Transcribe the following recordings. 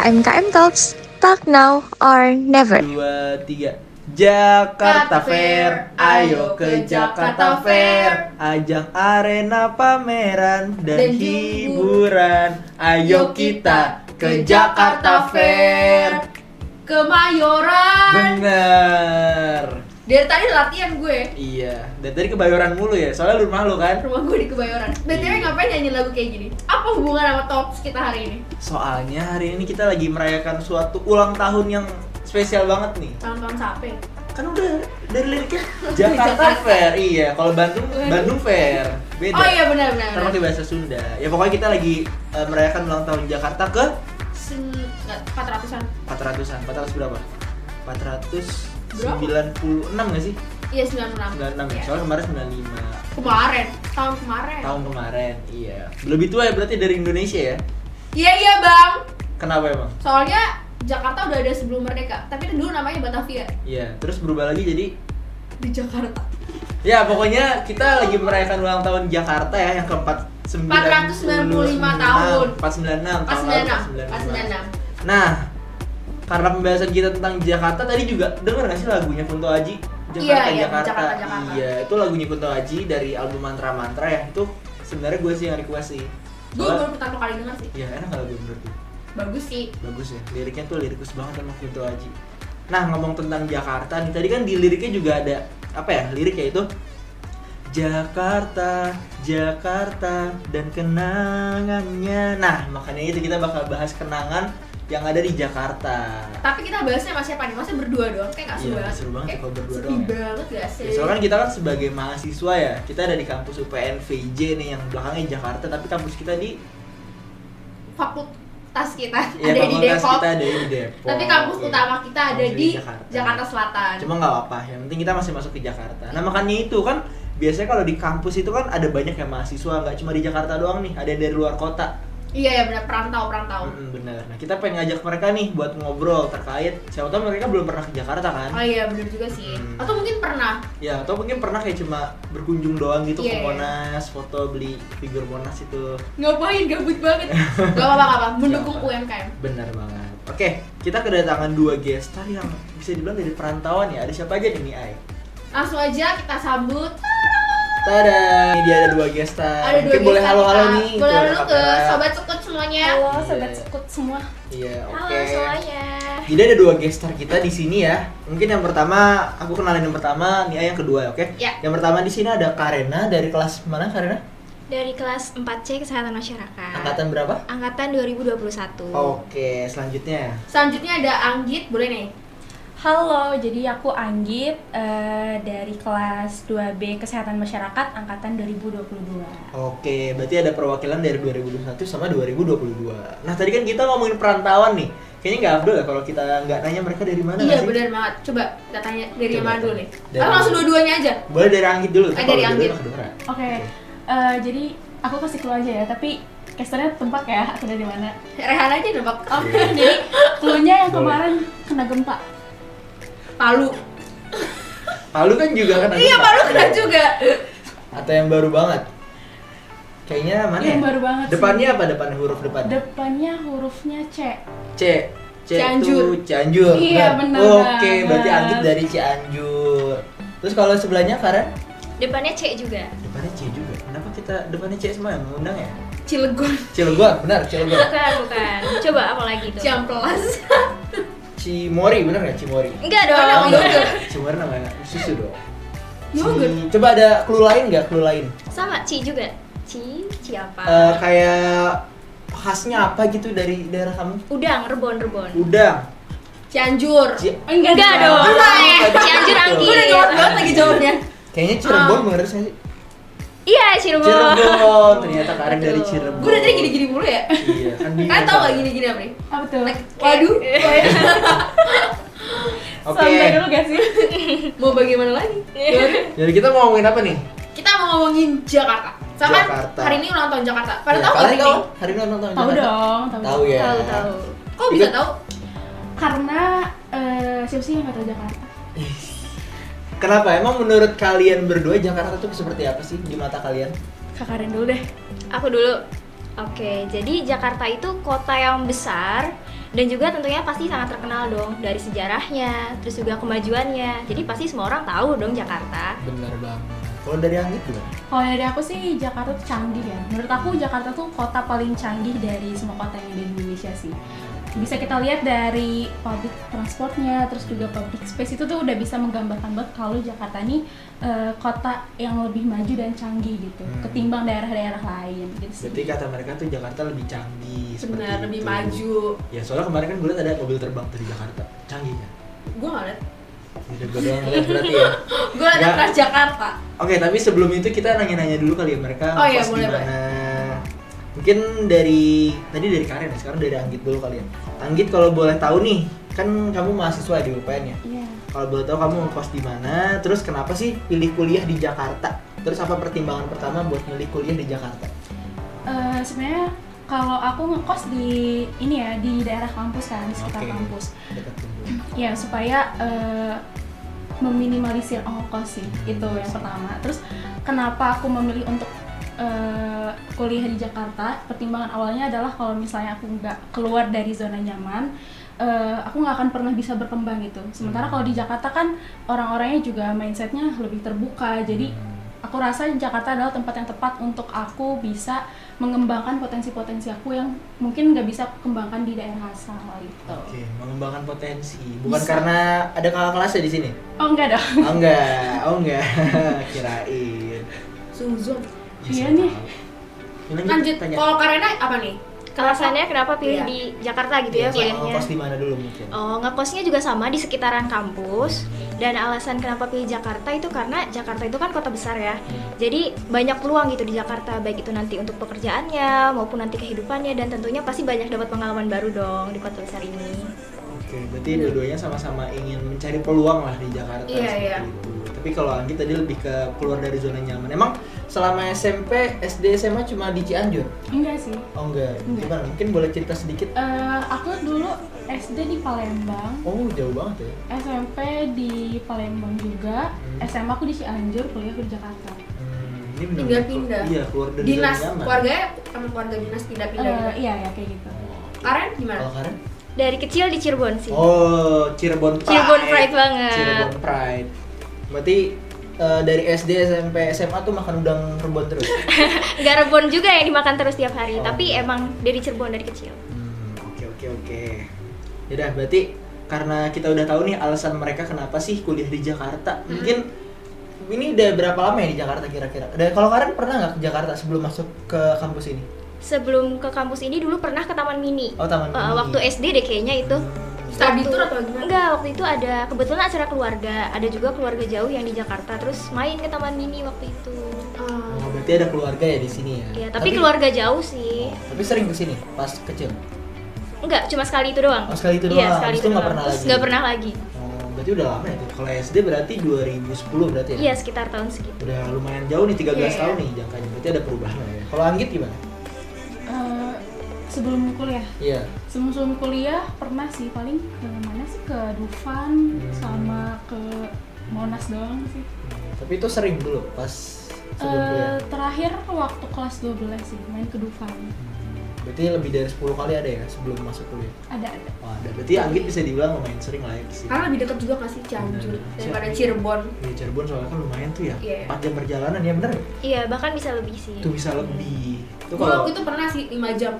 KMKM Talks, talk now or never. dua tiga. Jakarta Fair, ayo ke Jakarta Fair. Ajang arena pameran dan Dan hiburan. Ayo kita ke Jakarta Fair. Kemayoran. Bener dari tadi latihan gue. Iya dari tadi kebayoran mulu ya soalnya rumah lo kan. Rumah gue di kebayoran. Btw iya. ngapain nyanyi lagu kayak gini? Apa hubungan sama tops kita hari ini? Soalnya hari ini kita lagi merayakan suatu ulang tahun yang spesial banget nih. Tahun-tahun sampai kan udah dari liriknya Jakarta Fair iya. Kalau Bandung Bandung. Fair. Beda. Oh iya benar benar terus di bahasa Sunda. Ya pokoknya kita lagi uh, merayakan ulang tahun Jakarta ke empat ratusan. empat ratusan. Empat ratus berapa? Empat ratus 96 gak sih? Iya 96 96 ya, iya. soalnya kemarin 95 Kemarin, tahun kemarin. Tahun kemarin, iya. Lebih tua ya berarti dari Indonesia ya? Iya iya bang. Kenapa emang? Soalnya Jakarta udah ada sebelum Merdeka, tapi dulu namanya Batavia. Iya, terus berubah lagi jadi? Di Jakarta. Ya pokoknya kita lagi merayakan ulang tahun Jakarta ya yang ke 495 tahun. 496 496 496 Nah karena pembahasan kita tentang Jakarta tadi juga denger gak sih lagunya Kunto Aji? Jakarta, Iya, iya, Jakarta. Jakarta, Jakarta. Iya, itu lagunya Kunto Aji dari album Mantra Mantra ya. Itu sebenarnya gue sih yang request sih. Gue baru pertama kali denger sih. Iya, enak kalau gue menurut gue. Bagus sih. Bagus ya. Liriknya tuh lirikus banget sama Kunto Aji. Nah, ngomong tentang Jakarta nih, tadi kan di liriknya juga ada apa ya? Liriknya itu Jakarta, Jakarta dan kenangannya. Nah, makanya itu kita bakal bahas kenangan yang ada di Jakarta. Tapi kita bahasnya sama siapa nih? Masih berdua doang, kayak gak seru Iya, banget. seru banget kalau berdua doang ya. banget gak sih? Ya, soalnya kan kita kan sebagai mahasiswa ya, kita ada di kampus UPN VJ nih yang belakangnya Jakarta, tapi kampus kita di fakultas kita ya, ada di Depok. kita ada di Depok. Tapi kampus Iya. utama kita ada Kampus di Jakarta. Jakarta, Selatan. Cuma nggak apa, yang penting kita masih masuk ke Jakarta. Nah makanya itu kan biasanya kalau di kampus itu kan ada banyak yang mahasiswa, nggak cuma di Jakarta doang nih, ada yang dari luar kota. Iya ya benar perantau perantau. Mm, bener. Nah kita pengen ngajak mereka nih buat ngobrol terkait. Siapa tahu mereka belum pernah ke Jakarta kan? Oh iya benar juga sih. Hmm. Atau mungkin pernah. Ya, atau mungkin pernah kayak cuma berkunjung doang gitu Iya, ke iya. Monas, foto beli figur Monas itu. Ngapain gabut banget. gak apa-apa apa. Mendukung. UMKM. Benar banget. Oke, kita kedatangan dua gestar yang bisa dibilang dari perantauan ya. Ada siapa aja nih, Ai? Langsung aja kita sambut. Tada, ini dia ada dua gestar. Ada dua Mungkin boleh gestar halo-halo nih. Boleh halo ke sobat sekut semuanya. Halo Iya. sobat sekut semua. Iya, oke. Halo semuanya. Jadi ada dua gestar kita di sini ya. Mungkin yang pertama, aku kenalin yang pertama, nih Ai yang kedua, oke? Ya. Yang pertama di sini ada Karena dari kelas mana Karena? Dari kelas 4C Kesehatan Masyarakat. Angkatan berapa? Angkatan 2021. Oke, selanjutnya. Selanjutnya ada Anggit, boleh nih. Halo, jadi aku Anggit eh, dari kelas 2B Kesehatan Masyarakat angkatan 2022. Oke, berarti ada perwakilan dari 2021 sama 2022. Nah, tadi kan kita ngomongin perantauan nih. Kayaknya nggak abdul ya kalau kita nggak nanya mereka dari mana Iya benar banget. Coba kita tanya dari Coba. yang mana dulu nih? Dari- Atau langsung dua-duanya aja. Boleh dari Anggit dulu. Eh, kalau dari Anggit. nggak kedengeran. Oke, eh, jadi aku kasih clue aja ya, tapi casternya tempat ya, aku dari mana. Rehan aja nebak. Oke, jadi clue-nya yang kemarin kena gempa. Palu. Palu kan juga kan ada Iya. Palu kena juga. Atau yang baru banget? Kayaknya mana Yang ya? baru banget sih. Depannya apa? Depan huruf depan? Depannya hurufnya C. C. C Cianjur. itu Cianjur. Iya, benar Oke, banget. berarti Anggit dari Cianjur. Terus kalau sebelahnya Karen? Depannya C juga. Depannya C juga. Kenapa kita depannya C semua yang mengundang ya? Cilegon. Cilegon, benar Cilegon. Bukan, bukan. Coba apa lagi tuh? Ciamplas. Cimori, benar nggak Cimori? Enggak dong. Oh, enggak. yogurt. Cimori namanya susu dong. Yogurt. Ci- Coba ada clue lain nggak? Clue lain? Sama C juga. C, C apa? Eh, kayak khasnya apa gitu dari daerah kamu? Udang, rebon, rebon. Udang. Cianjur. Ci- Enggak, Enggak dong. Enggak ya? Cianjur. Anggit. Gue udah jawab banget lagi jawabnya. Kayaknya Cirebon Ah. bener sih. Iya, Cirebon. Cirebon. Ternyata Karen Betul. dari Cirebon. Gue udah tadi gini-gini mulu ya. Iya, kan bingung. Kalian tau gak gini-gini apa nih? Apa tuh? Like, waduh. Oke. Santai dulu gak sih? Mau bagaimana lagi? Baru. Jadi kita mau ngomongin apa nih? Kita mau ngomongin Jakarta. Sama kan Jakarta. hari ini ulang tahun Jakarta. Pada Ya, tahu gak kalian hari tahu? ini? Hari ini ulang tahun Tahu Jakarta? dong, tahu. Tahu ya. Tahu, tahu. Kok bisa tahu? Karena eh, siapa sih yang nggak tahu Jakarta? Kenapa? Emang menurut kalian berdua Jakarta tuh seperti apa sih di mata kalian? Kak Karen dulu deh. Aku dulu. Oke, jadi Jakarta itu kota yang besar Dan juga tentunya pasti sangat terkenal dong dari sejarahnya, terus juga kemajuannya. Jadi pasti semua orang tahu dong Jakarta. Bener banget. Kalau dari Anggit gimana? Kalau dari aku sih Jakarta tuh canggih ya. Menurut aku Jakarta tuh kota paling canggih dari semua kota yang ada di Indonesia sih. Bisa kita lihat dari public transportnya, terus juga public space itu tuh udah bisa menggambarkan banget kalau Jakarta ini eh, kota yang lebih maju dan canggih gitu, Hmm. ketimbang daerah-daerah lain gitu sih. Berarti kata mereka tuh Jakarta lebih canggih Benar, lebih itu. maju. Ya soalnya kemarin kan gue liat ada mobil terbang tuh di Jakarta. Canggih kan? Gue nggak. Udah gue doang ngeliat berarti ya. Gue ada Nggak. Transjakarta. Oke, tapi sebelum itu kita nanya-nanya dulu kali ya mereka Oh iya, boleh. Mungkin dari tadi dari Karen sekarang dari Anggit dulu kali ya. Anggit kalau boleh tahu nih, kan kamu mahasiswa di UPN ya. Iya. Kalau boleh tahu kamu ngekos di mana, terus kenapa sih pilih kuliah di Jakarta? Terus apa pertimbangan pertama buat milih kuliah di Jakarta? Eh, sebenarnya kalau aku ngekos di ini ya di daerah kampus kan, sekitar Oke. kampus. Dekat. Ya supaya eh, meminimalisir ongkos sih itu yang pertama. Terus kenapa aku memilih untuk eh, kuliah di Jakarta? Pertimbangan awalnya adalah kalau misalnya aku nggak keluar dari zona nyaman, eh, aku nggak akan pernah bisa berkembang gitu. Sementara kalau di Jakarta kan orang-orangnya juga mindsetnya lebih terbuka, jadi aku rasa Jakarta adalah tempat yang tepat untuk aku bisa mengembangkan potensi-potensi aku yang mungkin nggak bisa aku kembangkan di daerah asal gitu. Oke, mengembangkan potensi. Bukan Bisa. karena ada kakak kelasnya di sini. Oh enggak dong. Oh enggak, oh enggak. Kirain. Suzon. Iya nih. Ini Lanjut. tanya. Kalau Karena apa nih? Alasannya kenapa pilih Iya. di Jakarta gitu ya Iya, kuliahnya? ngekos di mana dulu mungkin? Oh, ngekosnya juga sama di sekitaran kampus. Dan alasan kenapa pilih Jakarta itu karena Jakarta itu kan kota besar ya. Jadi banyak peluang gitu di Jakarta, baik itu nanti untuk pekerjaannya maupun nanti kehidupannya dan tentunya pasti banyak dapat pengalaman baru dong di kota besar ini. Oke, berarti dua-duanya sama-sama ingin mencari peluang lah di Jakarta Iya, seperti iya. itu. Tapi kalau Anggi tadi lebih ke keluar dari zona nyaman. Emang selama SMP, SD, SMA cuma di Cianjur? Enggak sih. Oh enggak. Enggak. Gimana? Mungkin boleh cerita sedikit? Eh, aku dulu SD di Palembang, Oh, jauh banget ya. SMP di Palembang juga, Hmm. SMA aku di Cianjur, kuliah aku di Jakarta. Hmm, ini benar Pindah-pindah. Iya, keluar dari Dinas, zona nyaman. keluarganya sama keluarga dinas pindah-pindah. Eh, gitu. iya ya kayak gitu. Karen gimana? Kalau Karen? Dari kecil di Cirebon sih. Oh, Cirebon Pride. Cirebon Pride banget. Cirebon Pride. Berarti eh, dari SD, SMP, SMA tuh makan udang rebon terus. Nggak rebon juga yang dimakan terus tiap hari, Oh. tapi emang dari Cirebon dari kecil. Hmm, oke oke oke. Yaudah, berarti karena kita udah tahu nih alasan mereka kenapa sih kuliah di Jakarta. Mungkin ini udah berapa lama ya di Jakarta kira-kira? Dan kalau Karen pernah nggak ke Jakarta sebelum masuk ke kampus ini? Sebelum ke kampus ini dulu pernah ke Taman Mini. Oh, Taman Eh, Mini. waktu SD deh kayaknya itu. Study Waktu- tour atau gimana? Enggak, waktu itu ada kebetulan acara keluarga, ada juga keluarga jauh yang di Jakarta, terus main ke Taman Mini waktu itu. Ah. Oh, berarti ada keluarga ya di sini ya? Ya, tapi, keluarga jauh sih. Tapi sering ke sini pas kecil. Enggak, cuma sekali itu doang. Oh, sekali itu Iya, doang. sekali Habis itu itu nggak doang. pernah lagi? nggak pernah lagi. Oh, berarti udah lama ya tuh. Kalau SD berarti 2010 berarti ya? Iya, sekitar tahun segitu. Udah lumayan jauh nih 13 Iya, iya. tahun nih jangkanya. Berarti ada perubahan lah ya. Kalau Anggit gimana? Sebelum kuliah, Iya. sebelum sebelum kuliah pernah sih paling ke mana sih ke Dufan Hmm. sama ke Monas doang sih. Tapi itu sering dulu pas sebelum Eh, kuliah. terakhir waktu kelas 12 sih main ke Dufan. Berarti lebih dari 10 kali ada ya sebelum masuk kuliah. Ada ada. Wah, ada. Berarti Anggit bisa dibilang lumayan sering lah ya. Karena lebih dekat juga nggak sih Cianjur daripada. Cirebon. Di Cirebon soalnya kan lumayan tuh ya. Iya. 4 jam perjalanan ya bener? Iya, bahkan bisa lebih sih. Itu bisa lebih. Itu Gue kalau waktu itu pernah sih 5 jam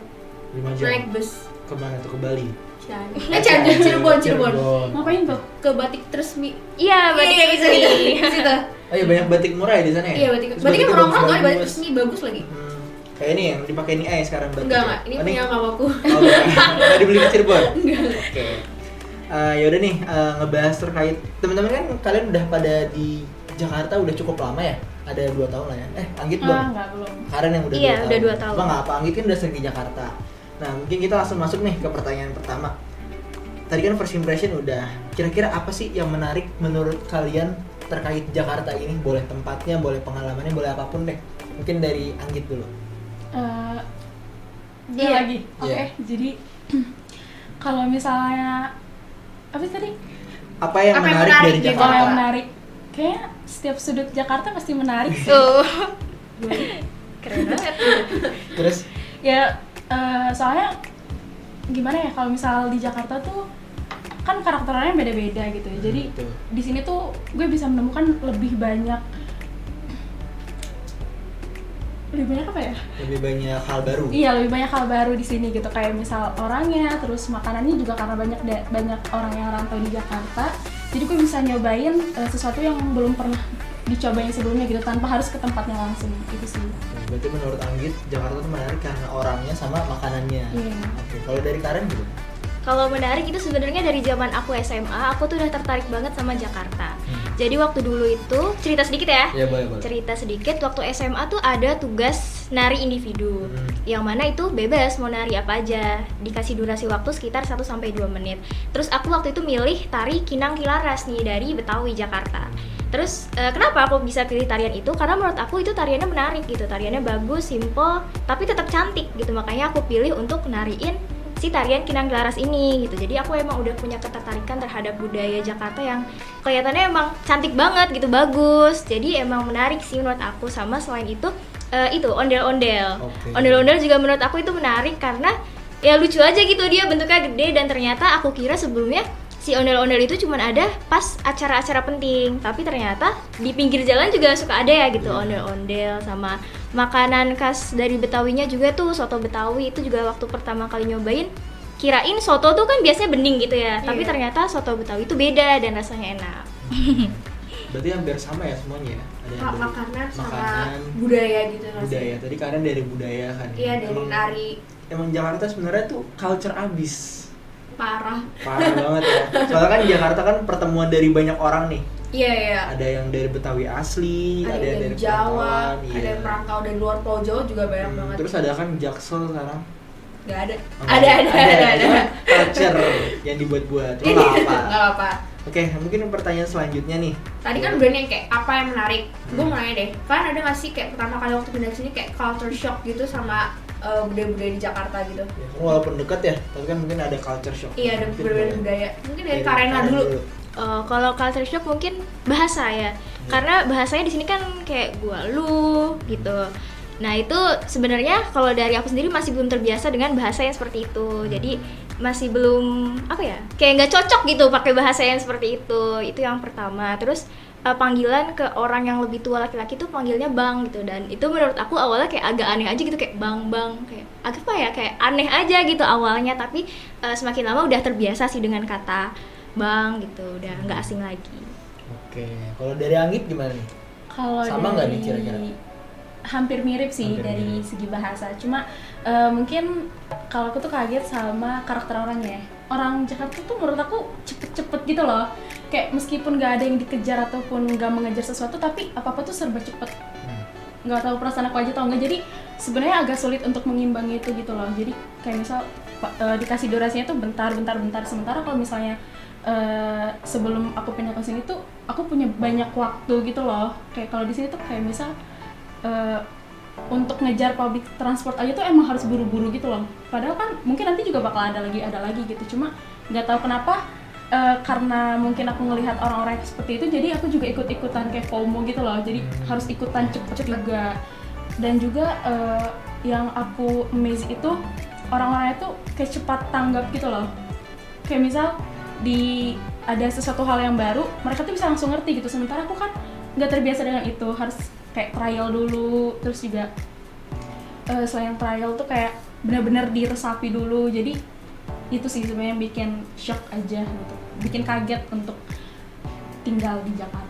5 jam naik bus ke mana tuh ke Bali? Cianjur. Eh Cianjur, Cirebon, Cirebon. Ngapain tuh? Ke Batik Tresmi. Iya, berarti kayak gitu nih. Di situ. Oh iya banyak batik murah ya di sana ya? Iya, Batik. Terus Batik kan batiknya orang-orang tuh. Batik Tresmi bagus lagi. Hmm, kayak ini yang dipakai ini eh sekarang batik. Enggak, enggak. Ini Oh, punya mamaku. Oh, bukan. Nggak dibeli di Cirebon? Oke. Eh, yaudah nih eh, ngebahas terkait teman-teman kan kalian udah pada di Jakarta udah cukup lama ya? Ada dua tahun lah ya? Eh, Anggit belum? Ah, enggak belum. Karen yang udah Iya, dua udah dua tahun. Nggak apa, Anggit kan udah sering di Jakarta. Nah, mungkin kita langsung masuk nih ke pertanyaan pertama. Tadi kan first impression udah. Kira-kira apa sih yang menarik menurut kalian terkait Jakarta ini? Boleh tempatnya, boleh pengalamannya, boleh apa pun deh. Mungkin dari Anggit dulu. Eh, Iya. iya lagi. Oke, Iya. jadi kalau misalnya apa tadi? Apa yang Apa yang menarik, menarik dari di Jakarta? Kalau yang menarik, kayak setiap sudut Jakarta pasti menarik sih. Tuh. Keren banget. Terus ya eh, soalnya gimana ya kalau misal di Jakarta tuh kan karakternya beda-beda gitu ya. Jadi Betul. di sini tuh gue bisa menemukan lebih banyak lebih banyak apa ya? Lebih banyak hal baru. Iya lebih banyak hal baru di sini gitu kayak misal orangnya, terus makanannya juga karena banyak banyak orang yang rantau di Jakarta. Jadi gue bisa nyobain eh, sesuatu yang belum pernah dicobain sebelumnya gitu tanpa harus ke tempatnya langsung itu sih. Berarti menurut Anggit Jakarta tuh menarik karena orangnya sama makanannya. Iya. Oke, kalau dari Karen gimana? Kalau menarik itu sebenarnya dari zaman aku SMA, aku tuh udah tertarik banget sama Jakarta. Hmm. Jadi waktu dulu itu cerita sedikit ya. Ya boleh boleh. Cerita sedikit waktu SMA tuh ada tugas nari individu. Hmm. Yang mana itu bebas mau nari apa aja. Dikasih durasi waktu sekitar 1 sampai 2 menit. Terus aku waktu itu milih tari Kinang Kilaras nih dari Betawi Jakarta. Terus eh, kenapa aku bisa pilih tarian itu? Karena menurut aku itu tariannya menarik gitu. Tariannya bagus, simple, tapi tetap cantik gitu. Makanya aku pilih untuk nariin si tarian Kinang Laras ini gitu. Jadi aku emang udah punya ketertarikan terhadap budaya Jakarta yang kelihatannya emang cantik banget gitu, bagus. Jadi emang menarik sih menurut aku sama selain itu eh, itu ondel-ondel. Oke. Ondel-ondel juga menurut aku itu menarik karena ya lucu aja gitu dia bentuknya gede dan ternyata aku kira sebelumnya si ondel-ondel itu cuma ada pas acara-acara penting tapi ternyata di pinggir jalan juga suka ada ya gitu ondel-ondel sama makanan khas dari Betawinya juga tuh soto Betawi itu juga waktu pertama kali nyobain kirain soto tuh kan biasanya bening gitu ya tapi Iya. ternyata soto Betawi itu beda dan rasanya enak Berarti hampir sama ya semuanya ya? Ada yang dari makanan sama makanan, budaya gitu sih? budaya. Tadi Karen dari budaya kan. Iya dari nari Emang Jakarta sebenarnya tuh culture abis. Parah. Parah banget ya. Soalnya kan Jakarta kan pertemuan dari banyak orang nih. Iya iya. Ada yang dari Betawi asli, Ada, ada, yang dari Jawa, ada iya. yang perantau dari luar Pulau Jawa juga banyak Hmm, banget. Terus ada kan Jaksel sekarang. Gak ada. Oh, ada, ada, ada, ada, Itu kan culture yang dibuat-buat. Ini nggak apa. nggak apa. Oke, mungkin pertanyaan selanjutnya nih. Tadi kan udah nih kayak apa yang menarik. Gue Hmm. mau nanya deh, kalian ada gak sih kayak pertama kali waktu pindah sini kayak culture shock gitu sama eh, budaya-budaya di Jakarta gitu? Ya, walaupun dekat ya, tapi kan mungkin ada culture shock. Iya, ada Mungkin budaya boleh. budaya. Mungkin dari Dari Karena Karen dulu. Eh, kalau culture shock mungkin bahasa ya, karena bahasanya di sini kan kayak gua lu gitu. Nah itu sebenarnya kalau dari aku sendiri masih belum terbiasa dengan bahasa yang seperti itu. Jadi masih belum apa ya, kayak nggak cocok gitu pakai bahasa yang seperti itu. Itu yang pertama. Terus eh, panggilan ke orang yang lebih tua laki-laki tuh panggilnya bang gitu dan itu menurut aku awalnya kayak agak aneh aja gitu kayak bang bang kayak agak apa ya kayak aneh aja gitu awalnya tapi eh, semakin lama udah terbiasa sih dengan kata bang gitu udah nggak asing lagi Oke, kalau dari Anggit gimana nih? Kalau Sama nggak dari nih kira-kira? hampir mirip sih Hampir dari mirip. segi bahasa. Cuma eh, mungkin kalau aku tuh kaget sama karakter orangnya. Orang Jakarta tuh menurut aku cepet-cepet gitu loh. Kayak meskipun nggak ada yang dikejar ataupun nggak mengejar sesuatu, tapi apa apa tuh serba cepet. Hmm. Nggak tahu perasaan aku aja tau nggak. Jadi sebenarnya agak sulit untuk mengimbangi itu gitu loh. Jadi kayak misal eh, dikasih durasinya tuh bentar, bentar, bentar. Sementara kalau misalnya eh, sebelum aku pindah ke sini tuh aku punya banyak waktu gitu loh. Kayak kalau di sini tuh kayak misal eh, untuk ngejar public transport aja tuh emang harus buru-buru gitu loh. Padahal kan mungkin nanti juga bakal ada lagi ada lagi gitu. Cuma nggak tahu kenapa eh, karena mungkin aku ngelihat orang-orang seperti itu jadi aku juga ikut-ikutan kayak FOMO gitu loh. Jadi Hmm. harus ikutan cepet juga. Dan juga eh, yang aku amaze itu orang-orangnya tuh kayak cepat tanggap gitu loh. Kayak misal di ada sesuatu hal yang baru, mereka tuh bisa langsung ngerti gitu. Sementara aku kan nggak terbiasa dengan itu, harus kayak trial dulu, terus juga eh, selain trial tuh kayak benar-benar diresapi dulu. Jadi itu sih sebenarnya bikin shock aja gitu, bikin kaget untuk tinggal di Jakarta.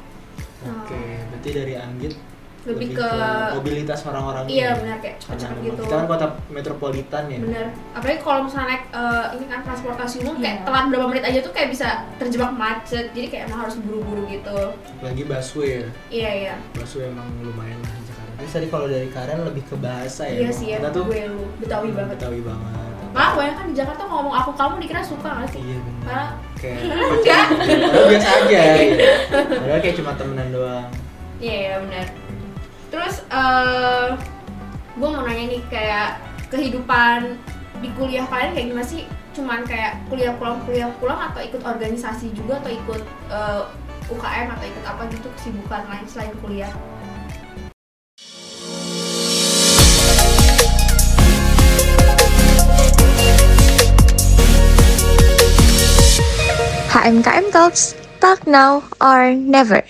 Oke, berarti dari Anggit Lebih ke- mobilitas orang-orang Iya ini. benar kayak memang gitu. Kita kan kota metropolitan ya. Bener. Apalagi kalau misalnya naik eh, ini kan transportasi umum kayak Iya. telat berapa menit aja tuh kayak bisa terjebak macet. Jadi kayak emang harus buru-buru gitu. Lagi busway ya. Iya iya. Busway emang lumayan lah di Jakarta. Terus tadi kalau dari Karen lebih ke bahasa ya. Iya sih ya. Kita tuh Gue lu Betawi banget. Betawi banget. Pak, banyak kan di Jakarta ngomong aku kamu dikira suka gak sih? Iya benar. Karena Kayak Enggak. Biasa aja. Gitu. Padahal kayak cuma temenan doang. Iya iya benar. Terus eh gue mau nanya nih kayak kehidupan di kuliah kalian kayak gimana sih? Cuman kayak kuliah pulang kuliah pulang atau ikut organisasi juga atau ikut eh, UKM atau ikut apa gitu kesibukan lain selain kuliah? HMKM Talks, talk now or never.